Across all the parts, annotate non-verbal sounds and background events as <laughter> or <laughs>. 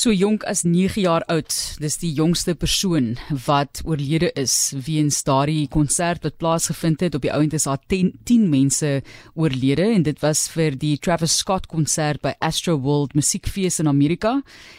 So jonk as 9 jaar oud, dis die jongste persoon wat oorlede is weens daardie konsert wat plaasgevind het. Op die ouend is daar 10, 10 mense oorlede en dit was vir die Travis Scott konsert by Astro World Musiekfees in Amerika.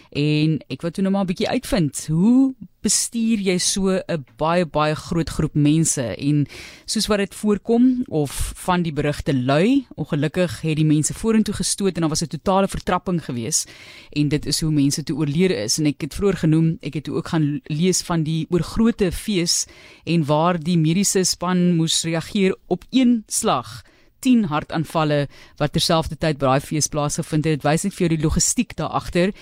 En ek wou toe nou maar 'n bietjie uitvind, hoe bestuur jy so 'n baie baie groot groep mense? En soos wat dit voorkom of van die berigte lui, ongelukkig het die mense vorentoe gestoot en daar was 'n totale vertrapping geweest en dit is hoe mense toe oorlede is. En ek het vroeër genoem, ek het ook gaan lees van die oorgrootte fees en waar die mediese span moes reageer op een slag 10 hartaanvalle wat terselfdertyd by daai fees plaasgevind het. Dit wys net vir jou die logistiek daar agter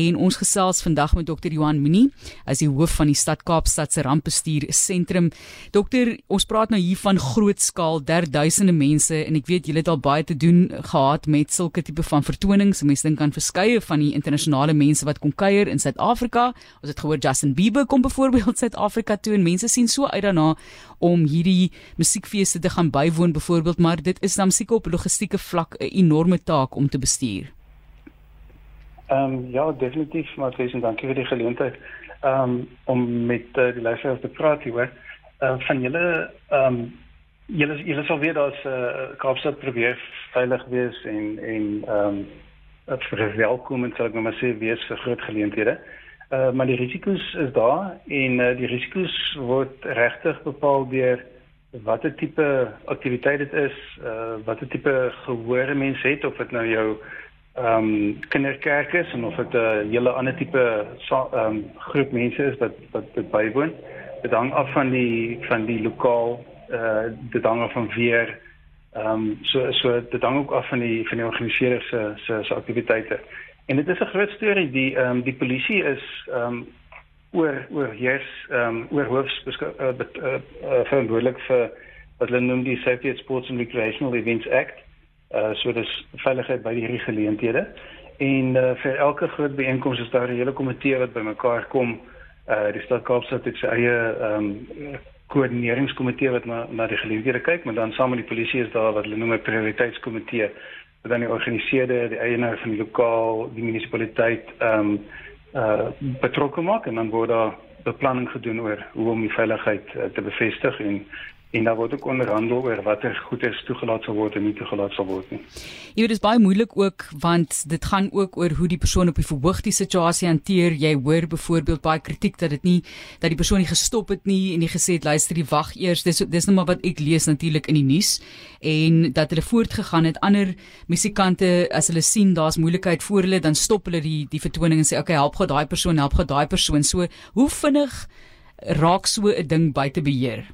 en ons gesels vandag met dokter Johan Minnie, as die hoof van die stad Kaapstad se rampbestuur sentrum. Dokter, ons praat nou hier van groot skaal, derduisende mense en ek weet julle het al baie te doen gehad met sulke tipe van vertonings. Mense dink aan verskeie van die internasionale mense wat kom kuier in Suid-Afrika. Ons het gehoor Justin Bieber kom byvoorbeeld <laughs> Suid-Afrika toe en mense sien so uit daarna om hierdie musiekfeeste te gaan bywoon byvoorbeeld, maar dit is dan seker op logistieke vlak 'n enorme taak om te bestuur. Ehm um, ja, definitief, maar baie dankie vir die geleentheid. Ehm um, om met uh, die luisteraars te praat hier. Uh, van julle ehm um, julle julle sal weet dat uh, Kaapstad probeer veilig wees en en ehm um, dat verwelkomend sal ek nou maar sê wees vir groot geleenthede. Uh, maar die risiko's is daar en uh, die risiko's word regtig bepaal deur watter tipe aktiwiteit dit is, uh watter tipe gehoor mense het of dit nou jou ehm um, kinderkerk is en of dit 'n uh, hele ander tipe ehm um, groep mense is wat wat dit bywoon. Dit hang af van die van die lokaal uh dit hang af van weer ehm um, so so dit hang ook af van die van die organiseerder se se se aktiwiteite. En dit is 'n groot storie die ehm um, die polisie is ehm um, oor oor heers ehm um, oor hoofs uh, uh, uh, verantwoordelik vir wat hulle noem die Safety Sports and Recreational Events Act. Uh so dis veiligheid by die geleenthede. En uh, vir elke groot byeenkoms is daar 'n hele komitee wat bymekaar kom. Uh die stad Kaapstad het sy eie ehm um, koördineringskomitee wat na na die geleenthede kyk, maar dan saam met die polisie is daar wat hulle noem 'n prioriteitskomitee wat dan die organiseerde, die eienaar van die lokaal, die munisipaliteit ehm um, uh betrokke maak en dan word daar beplanning gedoen oor hoe om die veiligheid uh, te bevestig en en daar word ook onderhandel oor watter goederes toegelaat sal word en nie toegelaat sal word nie. Jy weet dit is baie moeilik ook want dit gaan ook oor hoe die persoon op die verhoog die situasie hanteer. Jy hoor byvoorbeeld baie kritiek dat dit nie dat die persoon nie gestop het nie en nie gesê het luister die wag eers. Dis dis net maar wat ek lees natuurlik in die nuus en dat hulle voortgegaan het. Ander musikante as hulle sien daar's moeilikheid voor hulle dan stop hulle die die vertoning en sê okay, help gou daai persoon, help gou daai persoon. So hoe vinnig raak so 'n ding buite beheer?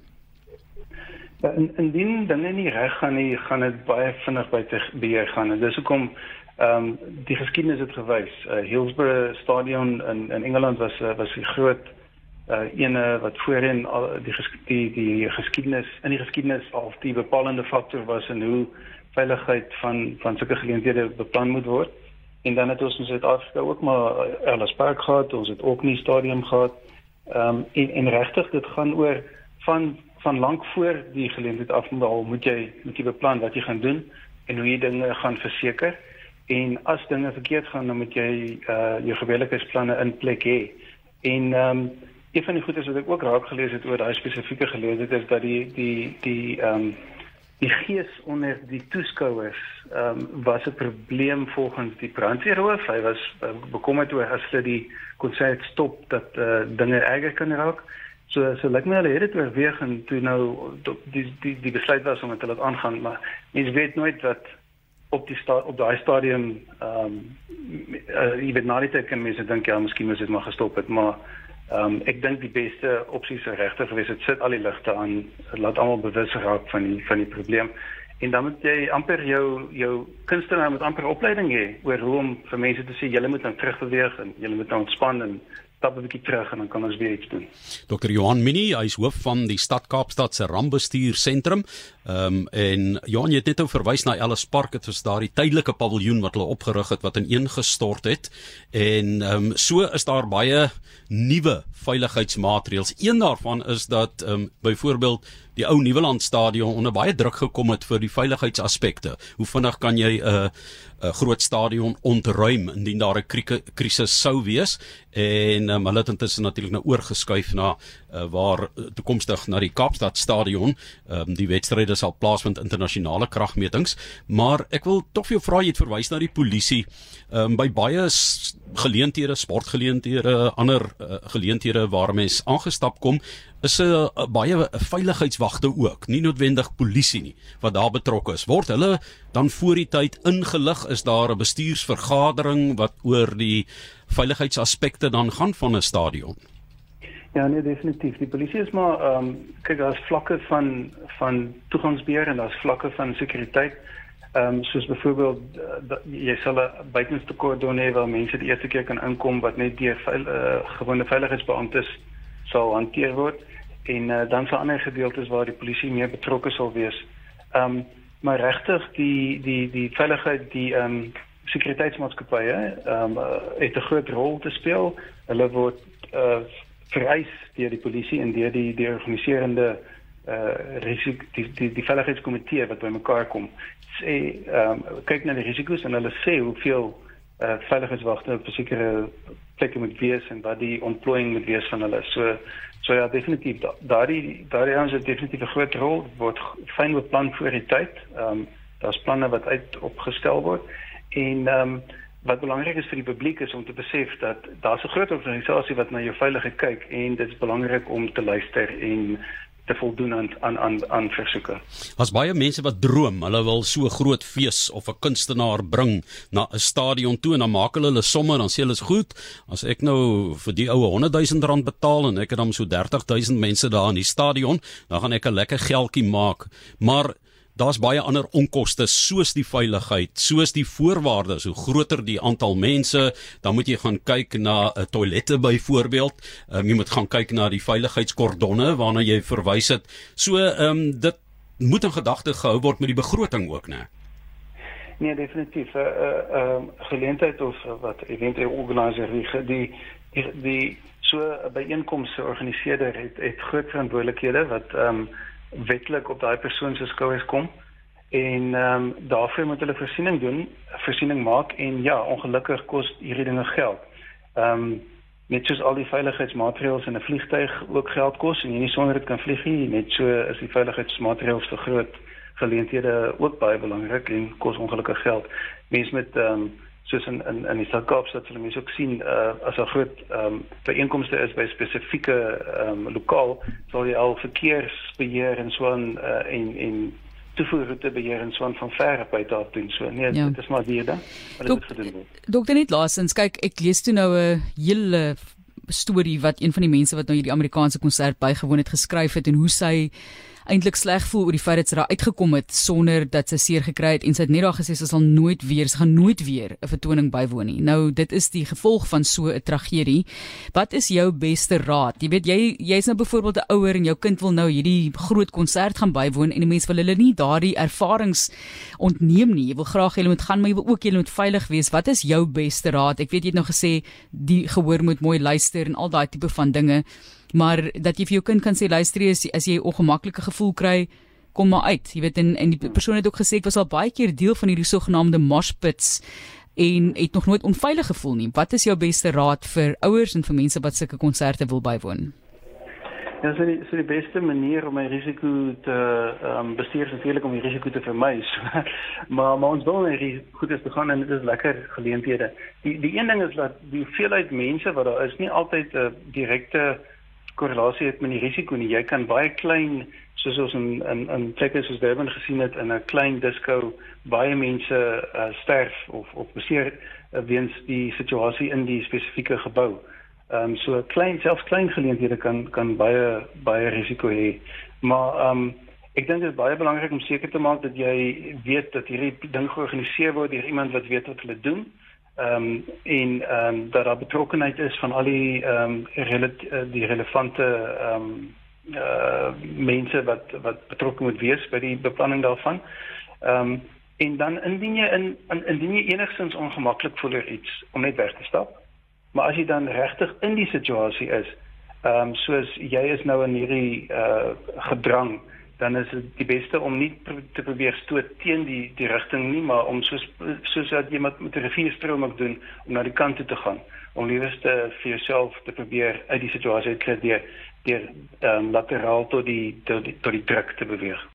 Ja, in indien dinge nie reg gaan nie, gaan dit baie vinnig by te beheer gaan. En dis hoekom ehm um, die geskiedenis het gewys. Uh, Hillsborough Stadion in in Engeland was uh, was die groot uh ene wat voorheen al die die die geskiedenis in die geskiedenis al die bepalende faktor was in hoe veiligheid van van sulke geleenthede beplan moet word. En dan het ons in Suid-Afrika ook maar Ellis Park gehad, ons het ook nie stadium gehad. Ehm um, en, en regtig dit gaan oor van van lank voor die geleentheid afmaal moet jy moet jy beplan wat jy gaan doen en hoe jy dinge gaan verseker en as dinge verkeerd gaan dan moet jy uh jou gewilligheidsplanne in plek hê. En ehm um, een van die goedes wat ek ook raak gelees het oor daai spesifieke geleentheid is dat die die die ehm um, die gees onder die toeskouers ehm um, was 'n probleem volgens die brandweerhoof. Hy was uh, bekommerd oor as hulle die konsert stop dat uh, dinge erger kan raak. So so lyk my hulle het dit oorweeg en toe nou die die die besluit was om dit te laat aangaan, maar mens weet nooit wat op die sta, op daai stadium ehm um, uh, jy weet nou net ek kan mense dink ja, miskien moet dit maar gestop het, maar ehm um, ek dink die beste opsie se regtig gewees het sit al die ligte aan, laat almal bewus raak van die van die probleem. En dan moet jy amper jou jou kunstenaar met amper opleiding hê oor hoe om vir mense te sê julle moet nou terugbeweeg en julle moet nou ontspan en stap 'n bietjie terug en dan kan ons weer iets doen. Dr. Johan Minnie, hy is hoof van die Stad Kaapstad se rampbestuur sentrum. Ehm um, en Johan het net nou verwys na Ellis Park, dit was daardie tydelike paviljoen wat hulle opgerig het wat ineengestort het. En ehm um, so is daar baie nuwe veiligheidsmaatreëls. Een daarvan is dat ehm um, byvoorbeeld die ou Nieuweland stadion onder baie druk gekom het vir die veiligheidsaspekte. Hoe vinnig kan jy 'n uh, 'n groot stadion ontruim indien daar 'n krisis sou wees? En um, hulle het intussen natuurlik nou oorgeskuif na uh, waar uh, toekomstig na die Kaapstad stadion um, die wedstryde sal plaasvind internasionale kragmetings. Maar ek wil tog vir jou vra jy het verwys na die polisie. Um, by baie geleenthede sportgeleenthede ander uh, geleenthede waar mense aangestap kom is 'n uh, baie veiligheidswagte ook, nie noodwendig polisie nie wat daar betrokke is. Word hulle dan voor die tyd ingelig? Is daar 'n bestuursvergadering wat oor die veiligheidsaspekte dan gaan van 'n stadion? Ja, nee, definitief. Die polisie is maar ehm um, kyk daar's vlakke van van toegangsbeheer en daar's vlakke van sekuriteit. Ehm um, soos byvoorbeeld uh, jy sal 'n buitenste kordon hê waar mense die eerste keer kan inkom wat net deur veil, uh, gewone veiligheidsbeamptes sal hanteer word en uh, dan sal ander gedeeltes waar die polisie meer betrokke sal wees. Ehm um, maar regtig die die die veiligheid die ehm um, sekuriteitsmaatskappye ehm um, uh, het 'n groot rol te speel. Hulle word uh, vereis deur die polisie en deur die die organiserende uh risiko die die, die veiligheidskomitee wat bymekaar kom sê ehm um, kyk na die risiko's en hulle sê hoeveel uh veiligheidswagte op sekere plekke moet wees en wat die ontplooiing moet wees van hulle. So so ja, definitief daardie daardie ons het definitief 'n groot rol word fyn beplan voor die tyd. Ehm um, daar's planne wat uit opgestel word en ehm um, wat belangrik is vir die publiek is om te besef dat daar's 'n groot organisasie wat na jou veiligheid kyk en dit is belangrik om te luister en te voldoen aan aan aan aan versoeke. As baie mense wat droom, hulle wil so groot fees of 'n kunstenaar bring na 'n stadion toe en dan maak hulle hulle somme dan sê hulle is goed. As ek nou vir die oue 100 000 rand betaal en ek het dan so 30 000 mense daar in die stadion, dan gaan ek 'n lekker geldjie maak. Maar daar's baie ander onkoste soos die veiligheid, soos die voorwaardes, hoe groter die aantal mense, dan moet jy gaan kyk na 'n uh, eh, toilette byvoorbeeld. Um, jy moet gaan kyk na die veiligheidskordonne waarna jy verwys het. So ehm um, dit moet in gedagte gehou word met die begroting ook, né? Nee, definitief. 'n uh, uh, uh, geleentheid of uh, wat eventueel organiseer die die die, die so 'n byeenkoms georganiseer het, het groot verantwoordelikhede wat ehm um, wetlik op daai persoon se skouers kom en ehm um, daarvoor moet hulle voorsiening doen, voorsiening maak en ja, ongelukkig kos hierdie dinge geld. Ehm um, net soos al die veiligheidsmaatreëls in 'n vliegtyg ook geld kos en jy nie sonder dit kan vlieg nie, net so is die veiligheidsmaatreëls vir groot geleenthede ook baie belangrik en kos ongelukkig geld. Mense met ehm um, soos in in in die stad Kaapstad sal mense ook sien uh, as 'n groot ehm um, byeenkomste is by spesifieke ehm um, lokaal sal jy al verkeersbeheer en so aan uh, en en toevoerroete beheer en so aan van ver by daar doen so nee ja. dit is maar weer dan Dokter net laasens kyk ek lees toe nou 'n hele storie wat een van die mense wat nou hierdie Amerikaanse konsert bygewoon het geskryf het en hoe sy eintlik sleg voel oor die feit dat sy daar uitgekom het sonder dat sy seer gekry het en sy het net daar gesê sy sal nooit weer sy gaan nooit weer 'n vertoning bywoon nie. Nou dit is die gevolg van so 'n tragedie. Wat is jou beste raad? Jy weet jy jy's nou byvoorbeeld 'n ouer en jou kind wil nou hierdie groot konsert gaan bywoon en die mense wil hulle nie daardie ervarings ontneem nie. Jy wil graag hê hulle moet gaan, maar jy wil ook hê hulle moet veilig wees. Wat is jou beste raad? Ek weet jy het nou gesê die gehoor moet mooi luister en al daai tipe van dinge maar dat jy vir jou kind kan sê luister as, as jy 'n ongemaklike gevoel kry kom maar uit jy weet en en die persoon het ook gesê ek was al baie keer deel van hierdie sogenaamde mosh pits en het nog nooit onveilig gevoel nie wat is jou beste raad vir ouers en vir mense wat sulke konserte wil bywoon Ja, so die so die beste manier om my risiko te ehm um, bestuur is natuurlik om die risiko te vermy. <laughs> maar maar ons wil net goed is te gaan en dit is lekker geleenthede. Die die een ding is dat die hoeveelheid mense wat daar is nie altyd 'n uh, direkte korrelasie het met die risiko nie. Jy kan baie klein soos ons in in in plekke soos Durban gesien het in 'n klein disco baie mense uh, sterf of of beseer uh, weens die situasie in die spesifieke gebou. Ehm um, so klein selfs klein geleenthede kan kan baie baie risiko hê. Maar ehm um, ek dink dit is baie belangrik om seker te maak dat jy weet dat hierdie ding georganiseer word deur iemand wat weet wat hulle doen ehm um, en ehm um, dat daar betrokkenheid is van al die ehm um, rele eh, die relevante ehm um, uh mense wat wat betrokke moet wees by die beplanning daarvan. Ehm um, en dan indien jy in, in indien jy enigstens ongemaklik voel oor iets om net weg te stap. Maar as jy dan regtig in die situasie is, ehm um, soos jy is nou in hierdie uh gedrang dan is dit die beste om nie te probeer stoot teen die die rigting nie, maar om soos soos wat jy met met 'n rivierstroom ook doen om na die kant toe te gaan. Om liewerste vir jouself te probeer uit die situasie uit kry deur deur um, lateraal tot die tot die tot die druk te beweeg.